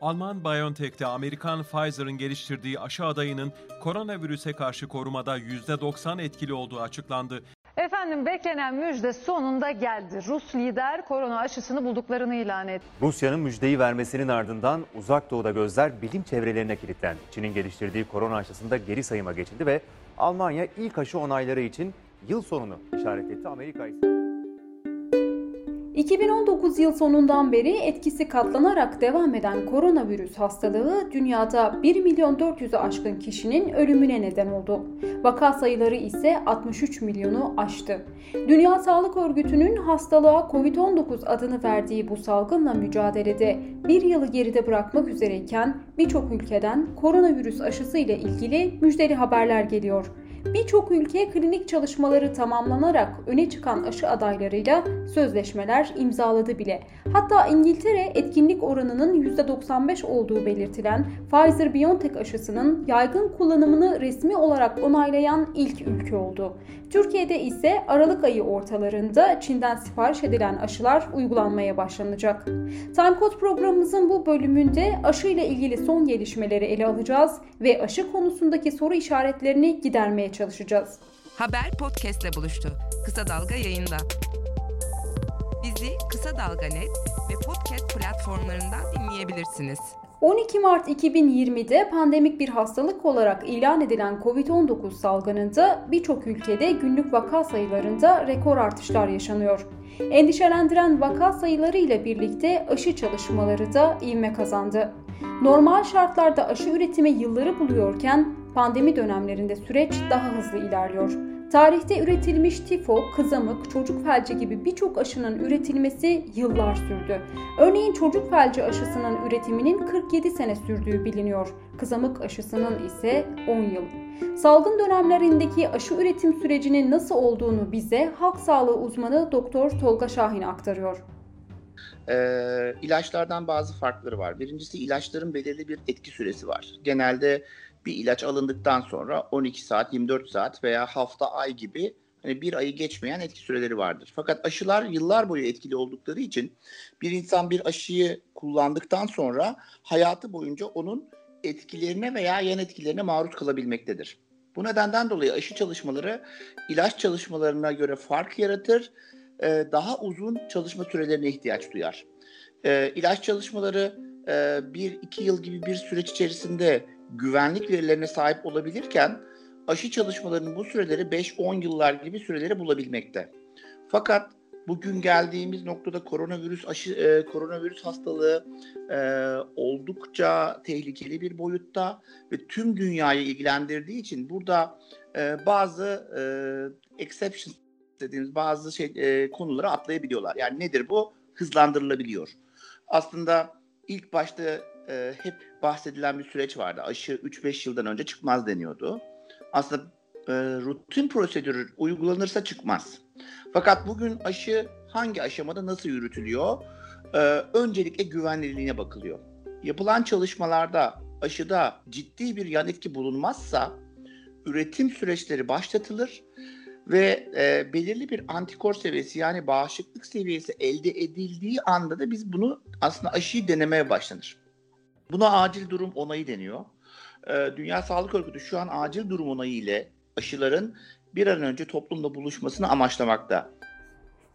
Alman BioNTech'te Amerikan Pfizer'ın geliştirdiği aşı adayının koronavirüse karşı korumada %90 etkili olduğu açıklandı. Efendim beklenen müjde sonunda geldi. Rus lider korona aşısını bulduklarını ilan etti. Rusya'nın müjdeyi vermesinin ardından uzak doğuda gözler bilim çevrelerine kilitlendi. Çin'in geliştirdiği korona aşısında geri sayıma geçildi ve Almanya ilk aşı onayları için yıl sonunu işaret etti. Amerika ise... 2019 yıl sonundan beri etkisi katlanarak devam eden koronavirüs hastalığı dünyada 1 milyon 400'ü aşkın kişinin ölümüne neden oldu. Vaka sayıları ise 63 milyonu aştı. Dünya Sağlık Örgütü'nün hastalığa COVID-19 adını verdiği bu salgınla mücadelede bir yılı geride bırakmak üzereyken birçok ülkeden koronavirüs aşısı ile ilgili müjdeli haberler geliyor. Birçok ülke klinik çalışmaları tamamlanarak öne çıkan aşı adaylarıyla sözleşmeler imzaladı bile. Hatta İngiltere etkinlik oranının %95 olduğu belirtilen Pfizer-BioNTech aşısının yaygın kullanımını resmi olarak onaylayan ilk ülke oldu. Türkiye'de ise Aralık ayı ortalarında Çin'den sipariş edilen aşılar uygulanmaya başlanacak. Timecode programımızın bu bölümünde aşı ile ilgili son gelişmeleri ele alacağız ve aşı konusundaki soru işaretlerini gidermeye çalışacağız. Haber podcastle buluştu. Kısa Dalga yayında. Bizi Kısa Dalga Net ve podcast platformlarından dinleyebilirsiniz. 12 Mart 2020'de pandemik bir hastalık olarak ilan edilen COVID-19 salgınında birçok ülkede günlük vaka sayılarında rekor artışlar yaşanıyor. Endişelendiren vaka sayıları ile birlikte aşı çalışmaları da ivme kazandı. Normal şartlarda aşı üretimi yılları buluyorken pandemi dönemlerinde süreç daha hızlı ilerliyor. Tarihte üretilmiş tifo, kızamık, çocuk felci gibi birçok aşının üretilmesi yıllar sürdü. Örneğin çocuk felci aşısının üretiminin 47 sene sürdüğü biliniyor. Kızamık aşısının ise 10 yıl. Salgın dönemlerindeki aşı üretim sürecinin nasıl olduğunu bize halk sağlığı uzmanı Doktor Tolga Şahin aktarıyor. Ee, ilaçlardan bazı farkları var. Birincisi ilaçların belirli bir etki süresi var. Genelde bir ilaç alındıktan sonra 12 saat, 24 saat veya hafta, ay gibi hani bir ayı geçmeyen etki süreleri vardır. Fakat aşılar yıllar boyu etkili oldukları için bir insan bir aşıyı kullandıktan sonra hayatı boyunca onun etkilerine veya yan etkilerine maruz kalabilmektedir. Bu nedenden dolayı aşı çalışmaları ilaç çalışmalarına göre fark yaratır, daha uzun çalışma sürelerine ihtiyaç duyar. İlaç çalışmaları bir iki yıl gibi bir süreç içerisinde güvenlik verilerine sahip olabilirken aşı çalışmalarının bu süreleri 5-10 yıllar gibi süreleri bulabilmekte. Fakat bugün geldiğimiz noktada koronavirüs aşı e, koronavirüs hastalığı e, oldukça tehlikeli bir boyutta ve tüm dünyayı ilgilendirdiği için burada e, bazı e, exceptions dediğimiz bazı şey e, konuları atlayabiliyorlar. Yani nedir bu? Hızlandırılabiliyor. Aslında ilk başta e, hep bahsedilen bir süreç vardı. Aşı 3-5 yıldan önce çıkmaz deniyordu. Aslında e, rutin prosedür uygulanırsa çıkmaz. Fakat bugün aşı hangi aşamada nasıl yürütülüyor? E, öncelikle güvenliliğine bakılıyor. Yapılan çalışmalarda aşıda ciddi bir yan etki bulunmazsa üretim süreçleri başlatılır ve e, belirli bir antikor seviyesi yani bağışıklık seviyesi elde edildiği anda da biz bunu aslında aşıyı denemeye başlanır. Buna acil durum onayı deniyor. Ee, Dünya Sağlık Örgütü şu an acil durum onayı ile aşıların bir an önce toplumda buluşmasını amaçlamakta.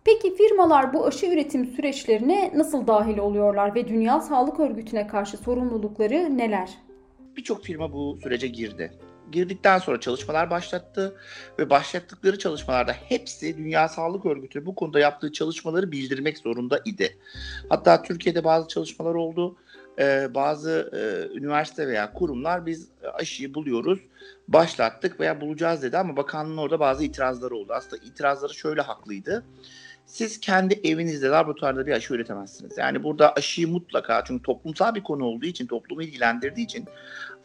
Peki firmalar bu aşı üretim süreçlerine nasıl dahil oluyorlar ve Dünya Sağlık Örgütü'ne karşı sorumlulukları neler? Birçok firma bu sürece girdi. Girdikten sonra çalışmalar başlattı ve başlattıkları çalışmalarda hepsi Dünya Sağlık Örgütü bu konuda yaptığı çalışmaları bildirmek zorunda idi. Hatta Türkiye'de bazı çalışmalar oldu e, bazı e, üniversite veya kurumlar biz aşıyı buluyoruz, başlattık veya bulacağız dedi ama bakanlığın orada bazı itirazları oldu. Aslında itirazları şöyle haklıydı. Siz kendi evinizde laboratuvarda bir aşı üretemezsiniz. Yani burada aşıyı mutlaka çünkü toplumsal bir konu olduğu için, toplumu ilgilendirdiği için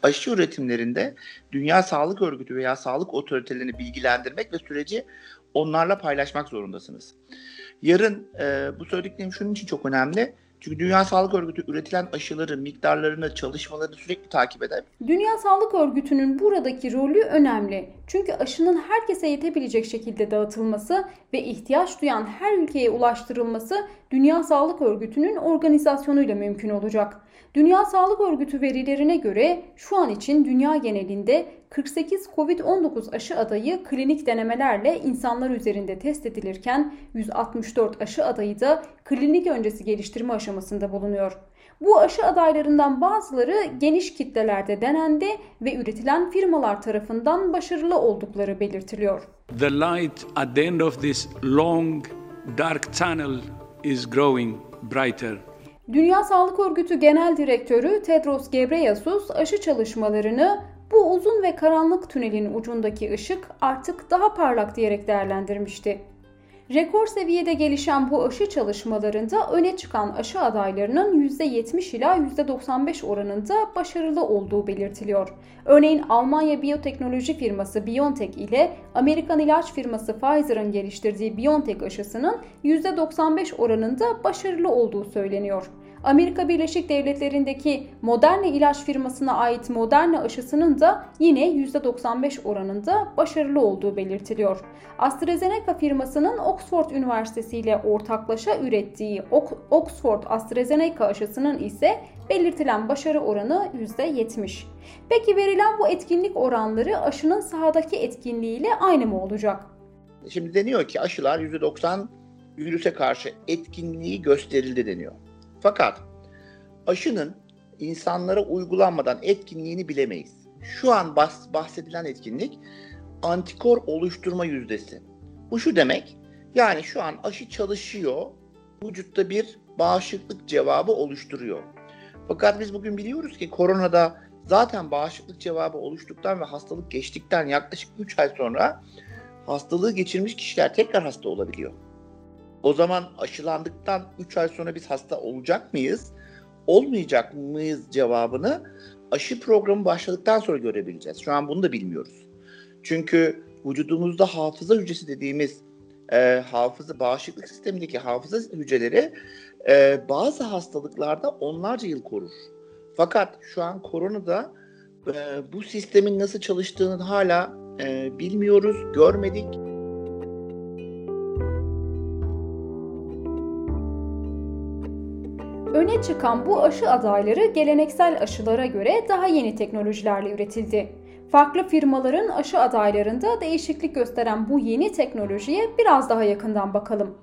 aşı üretimlerinde Dünya Sağlık Örgütü veya sağlık otoritelerini bilgilendirmek ve süreci onlarla paylaşmak zorundasınız. Yarın e, bu söylediklerim şunun için çok önemli çünkü Dünya Sağlık Örgütü üretilen aşıların miktarlarını, çalışmalarını sürekli takip eder. Dünya Sağlık Örgütü'nün buradaki rolü önemli. Çünkü aşının herkese yetebilecek şekilde dağıtılması ve ihtiyaç duyan her ülkeye ulaştırılması Dünya Sağlık Örgütü'nün organizasyonuyla mümkün olacak. Dünya Sağlık Örgütü verilerine göre şu an için dünya genelinde 48 COVID-19 aşı adayı klinik denemelerle insanlar üzerinde test edilirken 164 aşı adayı da klinik öncesi geliştirme aşamasında bulunuyor. Bu aşı adaylarından bazıları geniş kitlelerde denendi ve üretilen firmalar tarafından başarılı oldukları belirtiliyor. The light at the end of this long dark tunnel is growing brighter. Dünya Sağlık Örgütü Genel Direktörü Tedros Ghebreyesus aşı çalışmalarını bu uzun ve karanlık tünelin ucundaki ışık artık daha parlak diyerek değerlendirmişti. Rekor seviyede gelişen bu aşı çalışmalarında öne çıkan aşı adaylarının %70 ila %95 oranında başarılı olduğu belirtiliyor. Örneğin Almanya biyoteknoloji firması BioNTech ile Amerikan ilaç firması Pfizer'ın geliştirdiği BioNTech aşısının %95 oranında başarılı olduğu söyleniyor. Amerika Birleşik Devletleri'ndeki Moderna ilaç firmasına ait Moderna aşısının da yine %95 oranında başarılı olduğu belirtiliyor. AstraZeneca firmasının Oxford Üniversitesi ile ortaklaşa ürettiği Oxford AstraZeneca aşısının ise belirtilen başarı oranı %70. Peki verilen bu etkinlik oranları aşının sahadaki etkinliğiyle aynı mı olacak? Şimdi deniyor ki aşılar %90 virüse karşı etkinliği gösterildi deniyor. Fakat aşının insanlara uygulanmadan etkinliğini bilemeyiz. Şu an bahsedilen etkinlik antikor oluşturma yüzdesi. Bu şu demek, yani şu an aşı çalışıyor, vücutta bir bağışıklık cevabı oluşturuyor. Fakat biz bugün biliyoruz ki koronada zaten bağışıklık cevabı oluştuktan ve hastalık geçtikten yaklaşık 3 ay sonra hastalığı geçirmiş kişiler tekrar hasta olabiliyor. O zaman aşılandıktan 3 ay sonra biz hasta olacak mıyız? Olmayacak mıyız cevabını aşı programı başladıktan sonra görebileceğiz. Şu an bunu da bilmiyoruz. Çünkü vücudumuzda hafıza hücresi dediğimiz e, hafıza bağışıklık sistemindeki hafıza hücreleri e, bazı hastalıklarda onlarca yıl korur. Fakat şu an koronada e, bu sistemin nasıl çalıştığını hala e, bilmiyoruz, görmedik. Öne çıkan bu aşı adayları geleneksel aşılara göre daha yeni teknolojilerle üretildi. Farklı firmaların aşı adaylarında değişiklik gösteren bu yeni teknolojiye biraz daha yakından bakalım.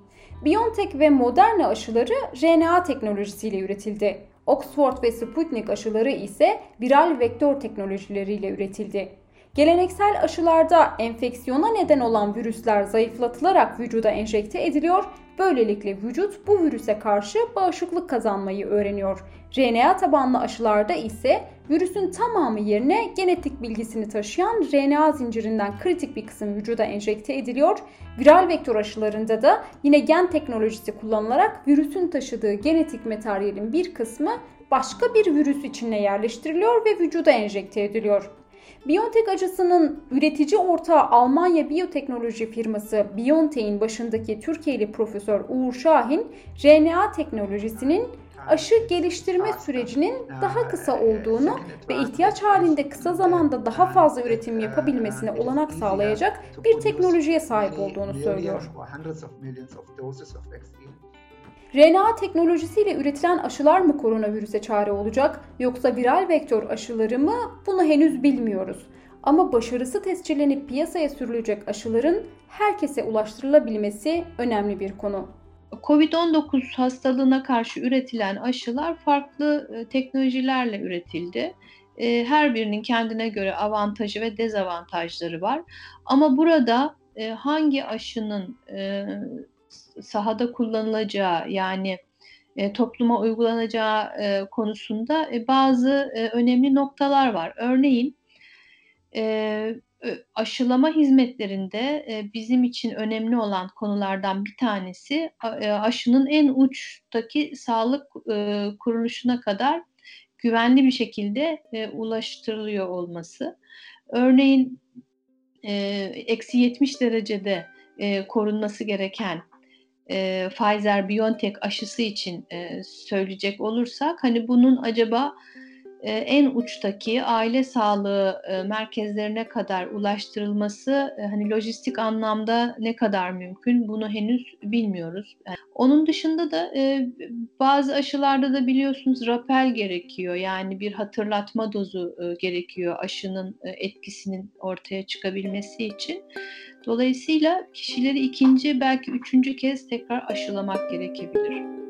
BioNTech ve Moderna aşıları RNA teknolojisiyle üretildi. Oxford ve Sputnik aşıları ise viral vektör teknolojileriyle üretildi. Geleneksel aşılarda enfeksiyona neden olan virüsler zayıflatılarak vücuda enjekte ediliyor. Böylelikle vücut bu virüse karşı bağışıklık kazanmayı öğreniyor. RNA tabanlı aşılarda ise virüsün tamamı yerine genetik bilgisini taşıyan RNA zincirinden kritik bir kısım vücuda enjekte ediliyor. Viral vektör aşılarında da yine gen teknolojisi kullanılarak virüsün taşıdığı genetik materyalin bir kısmı başka bir virüs içine yerleştiriliyor ve vücuda enjekte ediliyor. BioNTech acısının üretici ortağı Almanya biyoteknoloji firması BioNTech'in başındaki Türkiye'li Profesör Uğur Şahin, RNA teknolojisinin aşı geliştirme sürecinin daha kısa olduğunu ve ihtiyaç halinde kısa zamanda daha fazla üretim yapabilmesine olanak sağlayacak bir teknolojiye sahip olduğunu söylüyor. RNA teknolojisiyle üretilen aşılar mı koronavirüse çare olacak yoksa viral vektör aşıları mı bunu henüz bilmiyoruz. Ama başarısı tescillenip piyasaya sürülecek aşıların herkese ulaştırılabilmesi önemli bir konu. Covid-19 hastalığına karşı üretilen aşılar farklı e, teknolojilerle üretildi. E, her birinin kendine göre avantajı ve dezavantajları var. Ama burada e, hangi aşının sahada kullanılacağı yani topluma uygulanacağı konusunda bazı önemli noktalar var. Örneğin aşılama hizmetlerinde bizim için önemli olan konulardan bir tanesi aşının en uçtaki sağlık kuruluşuna kadar güvenli bir şekilde ulaştırılıyor olması. Örneğin eksi 70 derecede korunması gereken Pfizer-BioNTech aşısı için söyleyecek olursak hani bunun acaba e, en uçtaki aile sağlığı e, merkezlerine kadar ulaştırılması e, hani lojistik anlamda ne kadar mümkün bunu henüz bilmiyoruz. onun dışında da bazı aşılarda da biliyorsunuz rapel gerekiyor. Yani bir hatırlatma dozu gerekiyor aşının etkisinin ortaya çıkabilmesi için. Dolayısıyla kişileri ikinci belki üçüncü kez tekrar aşılamak gerekebilir.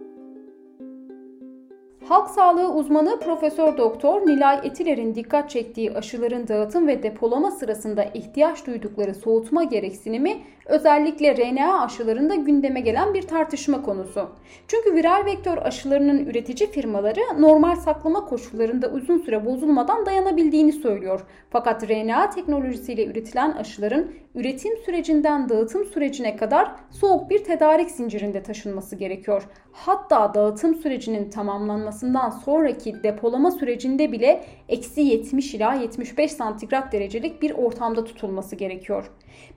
Halk sağlığı uzmanı Profesör Doktor Nilay Etiler'in dikkat çektiği aşıların dağıtım ve depolama sırasında ihtiyaç duydukları soğutma gereksinimi özellikle RNA aşılarında gündeme gelen bir tartışma konusu. Çünkü viral vektör aşılarının üretici firmaları normal saklama koşullarında uzun süre bozulmadan dayanabildiğini söylüyor. Fakat RNA teknolojisiyle üretilen aşıların üretim sürecinden dağıtım sürecine kadar soğuk bir tedarik zincirinde taşınması gerekiyor. Hatta dağıtım sürecinin tamamlanmasından sonraki depolama sürecinde bile eksi 70 ila 75 santigrat derecelik bir ortamda tutulması gerekiyor.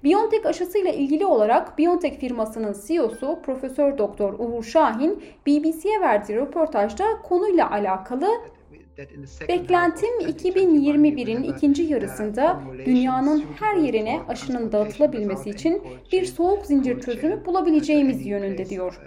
BioNTech aşısıyla ilgili olarak BioNTech firmasının CEO'su Profesör Doktor Uğur Şahin BBC'ye verdiği röportajda konuyla alakalı Beklentim 2021'in ikinci yarısında dünyanın her yerine aşının dağıtılabilmesi için bir soğuk zincir çözümü bulabileceğimiz yönünde diyor.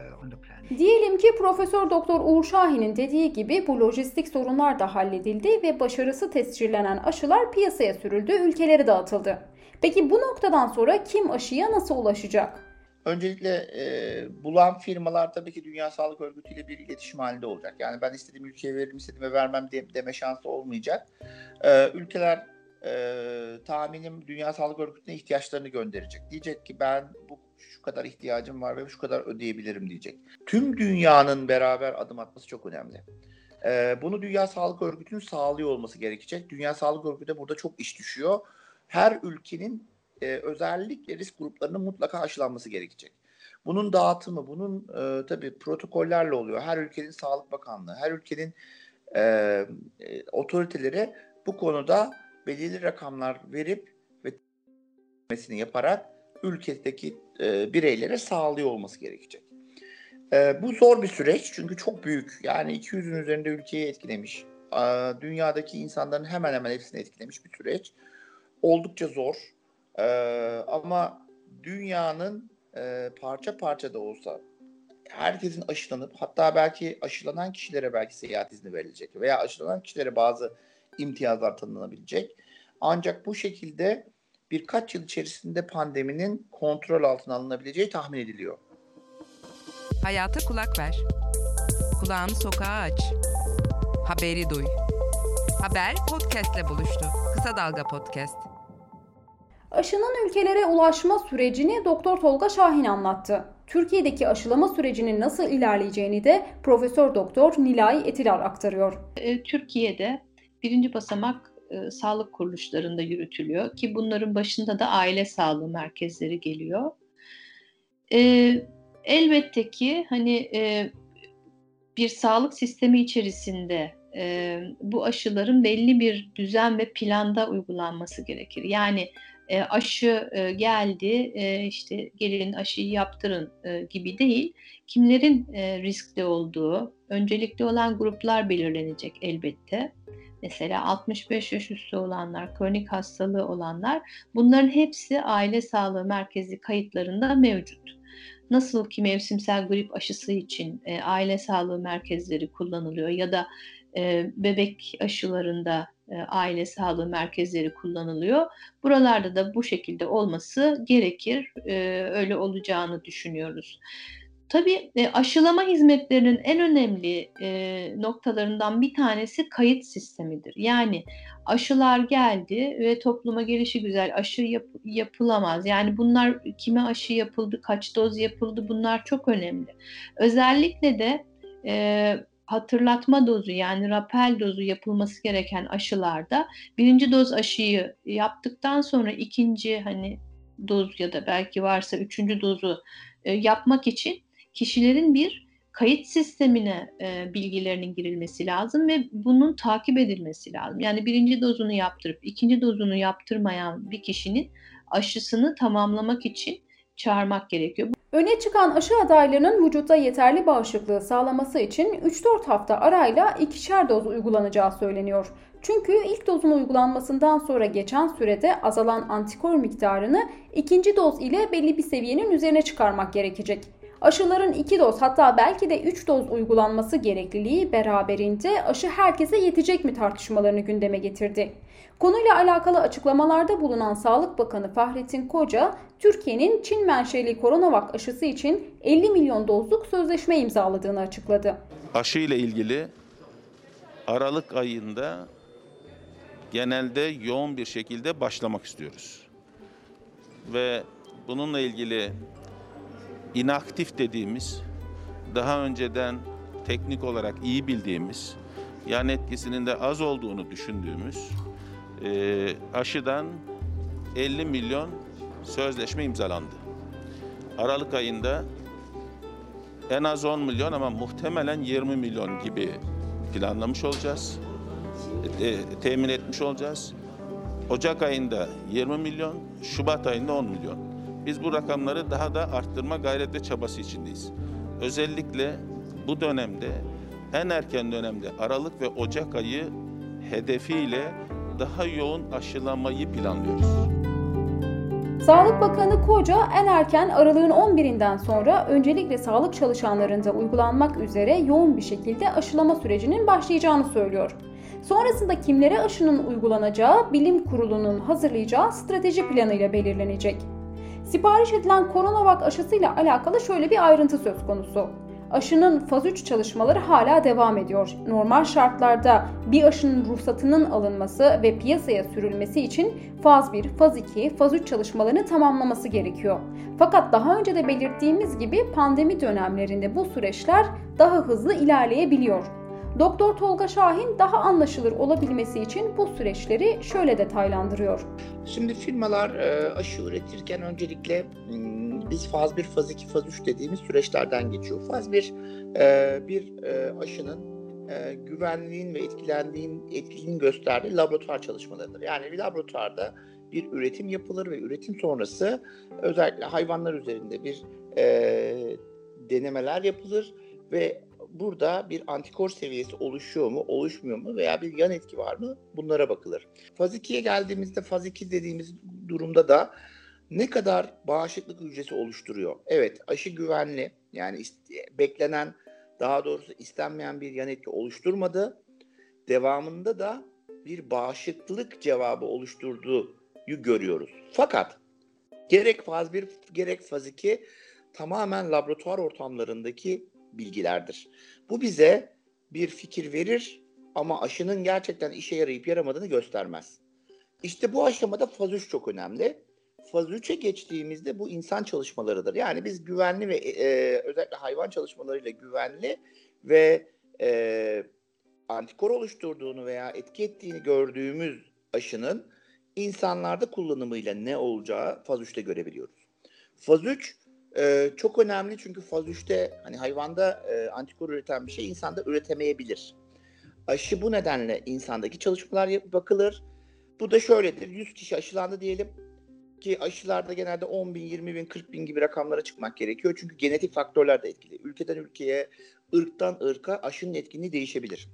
Diyelim ki Profesör Doktor Uğur Şahin'in dediği gibi bu lojistik sorunlar da halledildi ve başarısı tescillenen aşılar piyasaya sürüldü, ülkelere dağıtıldı. Peki bu noktadan sonra kim aşıya nasıl ulaşacak? Öncelikle e, bulan firmalar tabii ki Dünya Sağlık Örgütü ile bir iletişim halinde olacak. Yani ben istediğim ülkeye veririm, istediğime vermem de, deme şansı olmayacak. E, ülkeler e, tahminim Dünya Sağlık Örgütü'ne ihtiyaçlarını gönderecek. Diyecek ki ben bu şu kadar ihtiyacım var ve şu kadar ödeyebilirim diyecek. Tüm dünyanın beraber adım atması çok önemli. E, bunu Dünya Sağlık Örgütü'nün sağlıyor olması gerekecek. Dünya Sağlık Örgütü burada çok iş düşüyor. Her ülkenin e, özellikle risk gruplarının mutlaka aşılanması gerekecek. Bunun dağıtımı, bunun e, tabii protokollerle oluyor. Her ülkenin Sağlık Bakanlığı, her ülkenin e, e, otoriteleri bu konuda belirli rakamlar verip ve yaparak ülkedeki e, bireylere sağlıyor olması gerekecek. E, bu zor bir süreç çünkü çok büyük. Yani 200'ün üzerinde ülkeyi etkilemiş. E, dünyadaki insanların hemen hemen hepsini etkilemiş bir süreç. Oldukça zor. E, ama dünyanın e, parça parça da olsa herkesin aşılanıp hatta belki aşılanan kişilere belki seyahat izni verilecek veya aşılanan kişilere bazı imtiyazlar tanınabilecek. Ancak bu şekilde birkaç yıl içerisinde pandeminin kontrol altına alınabileceği tahmin ediliyor. Hayata kulak ver. Kulağını sokağa aç. Haberi duy. Haber podcastle buluştu. Kısa Dalga Podcast. Aşının ülkelere ulaşma sürecini Doktor Tolga Şahin anlattı. Türkiye'deki aşılama sürecinin nasıl ilerleyeceğini de Profesör Doktor Nilay Etilar aktarıyor. E, Türkiye'de birinci basamak e, sağlık kuruluşlarında yürütülüyor ki bunların başında da aile sağlığı merkezleri geliyor. E, elbette ki hani e, bir sağlık sistemi içerisinde e, bu aşıların belli bir düzen ve planda uygulanması gerekir. Yani e, aşı e, geldi e, işte gelin aşıyı yaptırın e, gibi değil. Kimlerin e, riskli olduğu, öncelikli olan gruplar belirlenecek elbette. Mesela 65 yaş üstü olanlar, kronik hastalığı olanlar bunların hepsi aile sağlığı merkezi kayıtlarında mevcut. Nasıl ki mevsimsel grip aşısı için e, aile sağlığı merkezleri kullanılıyor ya da e, bebek aşılarında e, aile sağlığı merkezleri kullanılıyor. Buralarda da bu şekilde olması gerekir. E, öyle olacağını düşünüyoruz. Tabii e, aşılama hizmetlerinin en önemli e, noktalarından bir tanesi kayıt sistemidir. Yani aşılar geldi ve topluma gelişi güzel aşı yap, yapılamaz. Yani bunlar kime aşı yapıldı, kaç doz yapıldı bunlar çok önemli. Özellikle de e, hatırlatma dozu yani rapel dozu yapılması gereken aşılarda birinci doz aşıyı yaptıktan sonra ikinci hani doz ya da belki varsa üçüncü dozu e, yapmak için kişilerin bir kayıt sistemine e, bilgilerinin girilmesi lazım ve bunun takip edilmesi lazım. Yani birinci dozunu yaptırıp ikinci dozunu yaptırmayan bir kişinin aşısını tamamlamak için çağırmak gerekiyor. Öne çıkan aşı adaylarının vücutta yeterli bağışıklığı sağlaması için 3-4 hafta arayla ikişer doz uygulanacağı söyleniyor. Çünkü ilk dozun uygulanmasından sonra geçen sürede azalan antikor miktarını ikinci doz ile belli bir seviyenin üzerine çıkarmak gerekecek. Aşıların 2 doz hatta belki de 3 doz uygulanması gerekliliği beraberinde aşı herkese yetecek mi tartışmalarını gündeme getirdi. Konuyla alakalı açıklamalarda bulunan Sağlık Bakanı Fahrettin Koca, Türkiye'nin Çin menşeli koronavak aşısı için 50 milyon dozluk sözleşme imzaladığını açıkladı. Aşı ile ilgili Aralık ayında genelde yoğun bir şekilde başlamak istiyoruz. Ve bununla ilgili inaktif dediğimiz, daha önceden teknik olarak iyi bildiğimiz, yan etkisinin de az olduğunu düşündüğümüz e, aşıdan 50 milyon sözleşme imzalandı. Aralık ayında en az 10 milyon ama muhtemelen 20 milyon gibi planlamış olacağız. E, temin etmiş olacağız. Ocak ayında 20 milyon, Şubat ayında 10 milyon. Biz bu rakamları daha da arttırma gayreti çabası içindeyiz. Özellikle bu dönemde en erken dönemde Aralık ve Ocak ayı hedefiyle daha yoğun aşılamayı planlıyoruz. Sağlık Bakanı Koca en erken aralığın 11'inden sonra öncelikle sağlık çalışanlarında uygulanmak üzere yoğun bir şekilde aşılama sürecinin başlayacağını söylüyor. Sonrasında kimlere aşının uygulanacağı bilim kurulunun hazırlayacağı strateji planıyla belirlenecek. Sipariş edilen koronavak aşısıyla alakalı şöyle bir ayrıntı söz konusu. Aşının faz 3 çalışmaları hala devam ediyor. Normal şartlarda bir aşının ruhsatının alınması ve piyasaya sürülmesi için faz 1, faz 2, faz 3 çalışmalarını tamamlaması gerekiyor. Fakat daha önce de belirttiğimiz gibi pandemi dönemlerinde bu süreçler daha hızlı ilerleyebiliyor. Doktor Tolga Şahin daha anlaşılır olabilmesi için bu süreçleri şöyle detaylandırıyor. Şimdi firmalar e, aşı üretirken öncelikle hmm, biz faz 1, faz 2, faz 3 dediğimiz süreçlerden geçiyor. Faz 1 e, bir e, aşının e, güvenliğin ve etkilendiğin etkiliğini gösterdiği laboratuvar çalışmalarıdır. Yani bir laboratuvarda bir üretim yapılır ve üretim sonrası özellikle hayvanlar üzerinde bir e, denemeler yapılır ve burada bir antikor seviyesi oluşuyor mu, oluşmuyor mu veya bir yan etki var mı bunlara bakılır. Faz 2'ye geldiğimizde faz 2 dediğimiz durumda da ne kadar bağışıklık hücresi oluşturuyor? Evet aşı güvenli yani beklenen daha doğrusu istenmeyen bir yan etki oluşturmadı. Devamında da bir bağışıklık cevabı oluşturduğu görüyoruz. Fakat gerek faz 1 gerek faz 2 tamamen laboratuvar ortamlarındaki bilgilerdir. Bu bize bir fikir verir ama aşının gerçekten işe yarayıp yaramadığını göstermez. İşte bu aşamada faz 3 çok önemli. Faz 3'e geçtiğimizde bu insan çalışmalarıdır. Yani biz güvenli ve e, özellikle hayvan çalışmalarıyla güvenli ve e, antikor oluşturduğunu veya etki ettiğini gördüğümüz aşının insanlarda kullanımıyla ne olacağı faz 3'te görebiliyoruz. Faz 3 ee, çok önemli çünkü faz 3'te hani hayvanda e, antikor üreten bir şey insanda üretemeyebilir. Aşı bu nedenle insandaki çalışmalar bakılır. Bu da şöyledir. 100 kişi aşılandı diyelim ki aşılarda genelde 10 bin, 20 bin, 40 bin gibi rakamlara çıkmak gerekiyor. Çünkü genetik faktörler de etkili. Ülkeden ülkeye, ırktan ırka aşının etkinliği değişebilir.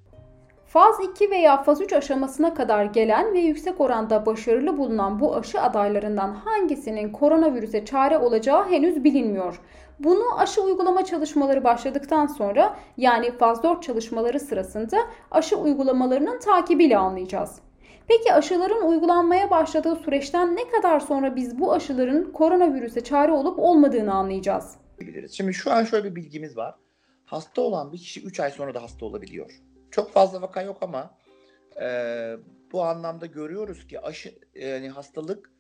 Faz 2 veya faz 3 aşamasına kadar gelen ve yüksek oranda başarılı bulunan bu aşı adaylarından hangisinin koronavirüse çare olacağı henüz bilinmiyor. Bunu aşı uygulama çalışmaları başladıktan sonra yani faz 4 çalışmaları sırasında aşı uygulamalarının takibiyle anlayacağız. Peki aşıların uygulanmaya başladığı süreçten ne kadar sonra biz bu aşıların koronavirüse çare olup olmadığını anlayacağız? Şimdi şu an şöyle bir bilgimiz var. Hasta olan bir kişi 3 ay sonra da hasta olabiliyor. Çok fazla vaka yok ama e, bu anlamda görüyoruz ki aşı yani hastalık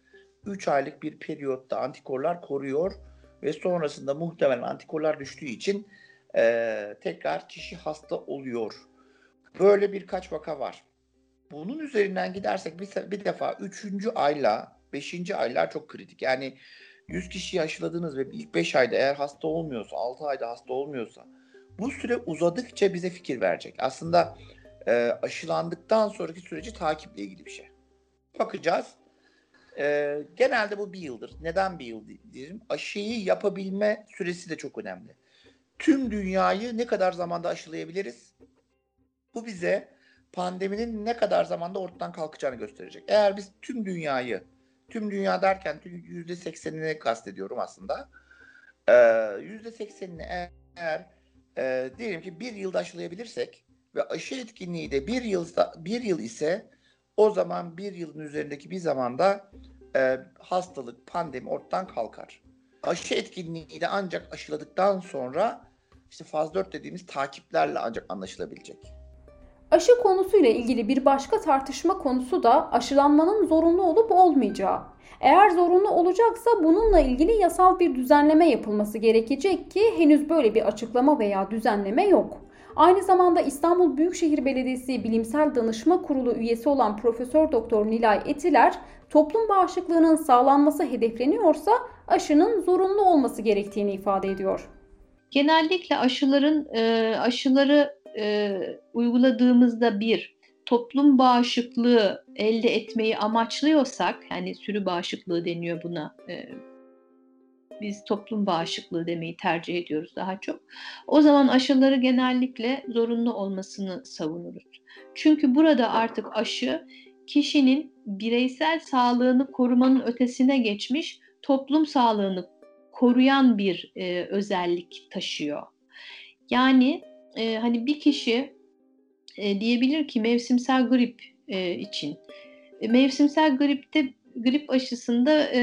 3 aylık bir periyotta antikorlar koruyor ve sonrasında muhtemelen antikorlar düştüğü için e, tekrar kişi hasta oluyor. Böyle birkaç vaka var. Bunun üzerinden gidersek bir, bir defa 3. ayla 5. aylar çok kritik. Yani 100 kişiyi aşıladınız ve ilk 5 ayda eğer hasta olmuyorsa, 6 ayda hasta olmuyorsa bu süre uzadıkça bize fikir verecek. Aslında e, aşılandıktan sonraki süreci takiple ilgili bir şey. Bakacağız. E, genelde bu bir yıldır. Neden bir yıl diyelim? Aşıyı yapabilme süresi de çok önemli. Tüm dünyayı ne kadar zamanda aşılayabiliriz? Bu bize pandeminin ne kadar zamanda ortadan kalkacağını gösterecek. Eğer biz tüm dünyayı, tüm dünya derken yüzde seksenini kastediyorum aslında. Yüzde seksenini eğer e, diyelim ki bir yılda aşılayabilirsek ve aşı etkinliği de bir yıl bir yıl ise o zaman bir yılın üzerindeki bir zamanda e, hastalık, pandemi ortadan kalkar. Aşı etkinliği de ancak aşıladıktan sonra işte faz 4 dediğimiz takiplerle ancak anlaşılabilecek. Aşı konusuyla ilgili bir başka tartışma konusu da aşılanmanın zorunlu olup olmayacağı. Eğer zorunlu olacaksa bununla ilgili yasal bir düzenleme yapılması gerekecek ki henüz böyle bir açıklama veya düzenleme yok. Aynı zamanda İstanbul Büyükşehir Belediyesi Bilimsel Danışma Kurulu üyesi olan Profesör Doktor Nilay Etiler, toplum bağışıklığının sağlanması hedefleniyorsa aşının zorunlu olması gerektiğini ifade ediyor. Genellikle aşıların e, aşıları e, uyguladığımızda bir toplum bağışıklığı elde etmeyi amaçlıyorsak, yani sürü bağışıklığı deniyor buna, e, biz toplum bağışıklığı demeyi tercih ediyoruz daha çok. O zaman aşıları genellikle zorunlu olmasını savunuruz. Çünkü burada artık aşı kişinin bireysel sağlığını korumanın ötesine geçmiş toplum sağlığını koruyan bir e, özellik taşıyor. Yani e, hani bir kişi e, diyebilir ki mevsimsel grip e, için. E, mevsimsel gripte grip aşısında e,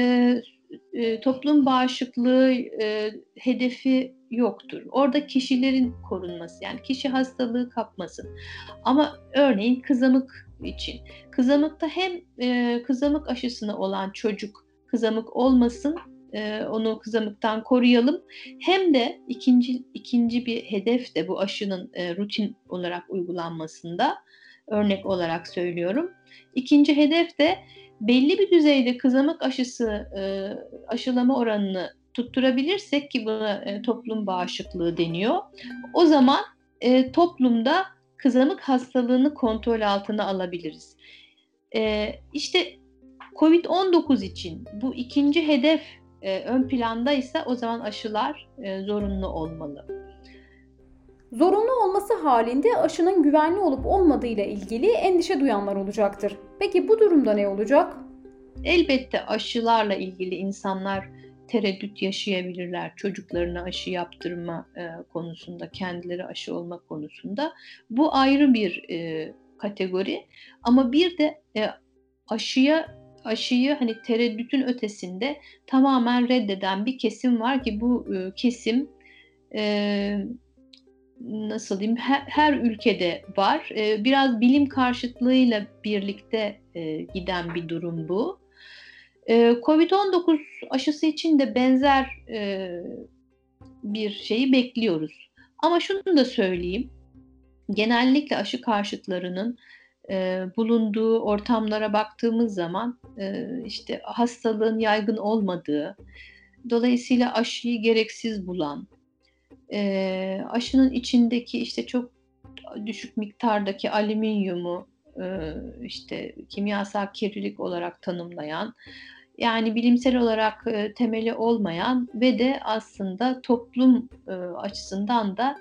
e, toplum bağışıklığı e, hedefi yoktur. Orada kişilerin korunması yani kişi hastalığı kapmasın. Ama örneğin kızamık için kızamıkta hem e, kızamık aşısına olan çocuk kızamık olmasın e, onu kızamıktan koruyalım. Hem de ikinci ikinci bir hedef de bu aşının e, rutin olarak uygulanmasında örnek olarak söylüyorum. İkinci hedef de belli bir düzeyde kızamık aşısı e, aşılama oranını tutturabilirsek ki buna e, toplum bağışıklığı deniyor. O zaman e, toplumda kızamık hastalığını kontrol altına alabiliriz. E, işte COVID-19 için bu ikinci hedef e, ön planda ise o zaman aşılar e, zorunlu olmalı. Zorunlu olması halinde aşının güvenli olup olmadığı ile ilgili endişe duyanlar olacaktır. Peki bu durumda ne olacak? Elbette aşılarla ilgili insanlar tereddüt yaşayabilirler. Çocuklarına aşı yaptırma e, konusunda, kendileri aşı olma konusunda. Bu ayrı bir e, kategori. Ama bir de e, aşıya aşıyı hani tereddütün ötesinde tamamen reddeden bir kesim var ki bu e, kesim e, nasıl diyeyim her, her ülkede var. E, biraz bilim karşıtlığıyla birlikte e, giden bir durum bu. E, Covid-19 aşısı için de benzer e, bir şeyi bekliyoruz. Ama şunu da söyleyeyim. Genellikle aşı karşıtlarının e, bulunduğu ortamlara baktığımız zaman e, işte hastalığın yaygın olmadığı, dolayısıyla aşıyı gereksiz bulan, e, aşının içindeki işte çok düşük miktardaki alüminyumu e, işte kimyasal kirlilik olarak tanımlayan, yani bilimsel olarak e, temeli olmayan ve de aslında toplum e, açısından da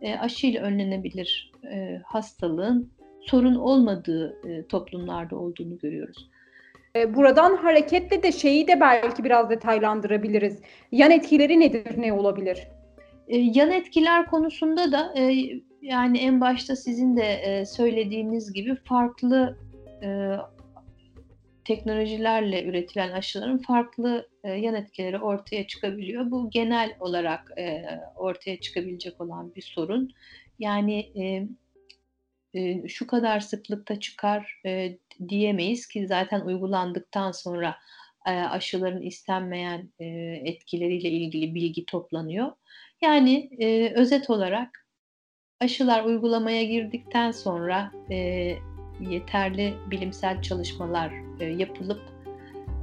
e, aşıyla önlenebilir e, hastalığın sorun olmadığı e, toplumlarda olduğunu görüyoruz. E, buradan hareketle de şeyi de belki biraz detaylandırabiliriz. Yan etkileri nedir, ne olabilir? E, yan etkiler konusunda da yani en başta sizin de söylediğiniz gibi farklı teknolojilerle üretilen aşıların farklı yan etkileri ortaya çıkabiliyor. Bu genel olarak ortaya çıkabilecek olan bir sorun. Yani şu kadar sıklıkta çıkar diyemeyiz ki zaten uygulandıktan sonra aşıların istenmeyen etkileriyle ilgili bilgi toplanıyor. Yani özet olarak aşılar uygulamaya girdikten sonra yeterli bilimsel çalışmalar e, yapılıp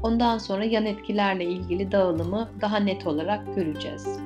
ondan sonra yan etkilerle ilgili dağılımı daha net olarak göreceğiz.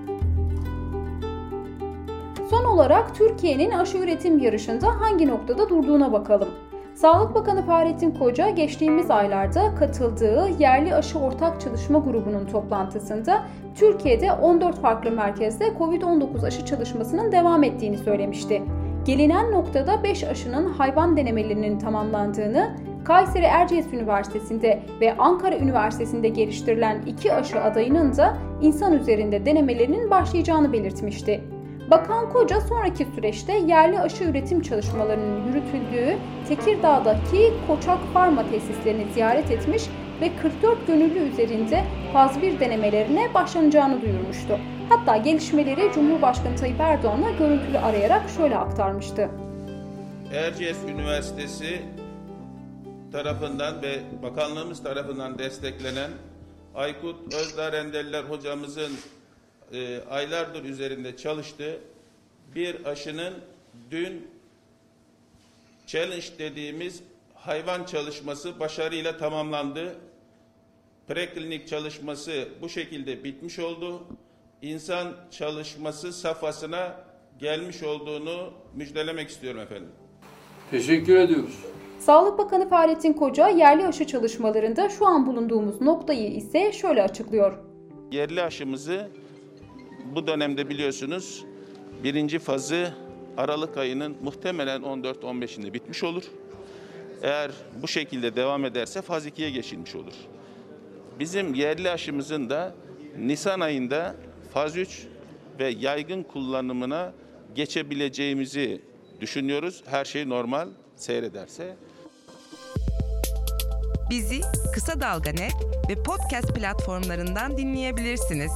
Son olarak Türkiye'nin aşı üretim yarışında hangi noktada durduğuna bakalım. Sağlık Bakanı Fahrettin Koca geçtiğimiz aylarda katıldığı yerli aşı ortak çalışma grubunun toplantısında Türkiye'de 14 farklı merkezde COVID-19 aşı çalışmasının devam ettiğini söylemişti. Gelinen noktada 5 aşının hayvan denemelerinin tamamlandığını, Kayseri Erciyes Üniversitesi'nde ve Ankara Üniversitesi'nde geliştirilen iki aşı adayının da insan üzerinde denemelerinin başlayacağını belirtmişti. Bakan Koca sonraki süreçte yerli aşı üretim çalışmalarının yürütüldüğü Tekirdağ'daki Koçak Farma tesislerini ziyaret etmiş ve 44 gönüllü üzerinde faz 1 denemelerine başlanacağını duyurmuştu. Hatta gelişmeleri Cumhurbaşkanı Tayyip Erdoğan'a görüntülü arayarak şöyle aktarmıştı. Erciyes Üniversitesi tarafından ve bakanlığımız tarafından desteklenen Aykut Özdağ Rendeller hocamızın e, aylardır üzerinde çalıştığı bir aşının dün challenge dediğimiz hayvan çalışması başarıyla tamamlandı. Preklinik çalışması bu şekilde bitmiş oldu. İnsan çalışması safhasına gelmiş olduğunu müjdelemek istiyorum efendim. Teşekkür ediyoruz. Sağlık Bakanı Fahrettin Koca yerli aşı çalışmalarında şu an bulunduğumuz noktayı ise şöyle açıklıyor. Yerli aşımızı bu dönemde biliyorsunuz birinci fazı Aralık ayının muhtemelen 14-15'inde bitmiş olur. Eğer bu şekilde devam ederse faz 2'ye geçilmiş olur. Bizim yerli aşımızın da Nisan ayında faz 3 ve yaygın kullanımına geçebileceğimizi düşünüyoruz. Her şey normal seyrederse. Bizi Kısa Dalga Net ve podcast platformlarından dinleyebilirsiniz.